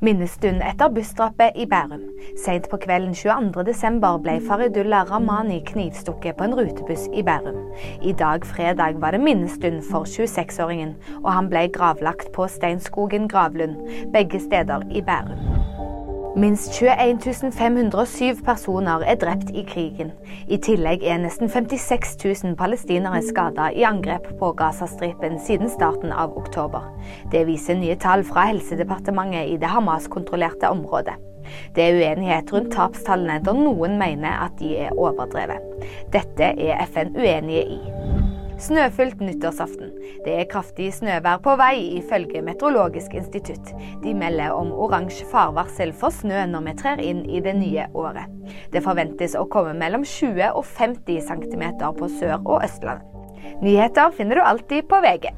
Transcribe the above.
Minnestund etter bussdrapet i Bærum. Seint på kvelden 22.12. ble Faridullah Rahmani knivstukket på en rutebuss i Bærum. I dag fredag var det minnestund for 26-åringen, og han ble gravlagt på Steinskogen gravlund, begge steder i Bærum. Minst 21 507 personer er drept i krigen. I tillegg er nesten 56 000 palestinere skada i angrep på Gazastripen siden starten av oktober. Det viser nye tall fra Helsedepartementet i det Hamas-kontrollerte området. Det er uenighet rundt tapstallene, da noen mener at de er overdrevet. Dette er FN uenige i. Snøfylt nyttårsaften. Det er kraftig snøvær på vei, ifølge Meteorologisk institutt. De melder om oransje farvarsel for snø når vi trer inn i det nye året. Det forventes å komme mellom 20 og 50 cm på Sør- og Østlandet. Nyheter finner du alltid på VG.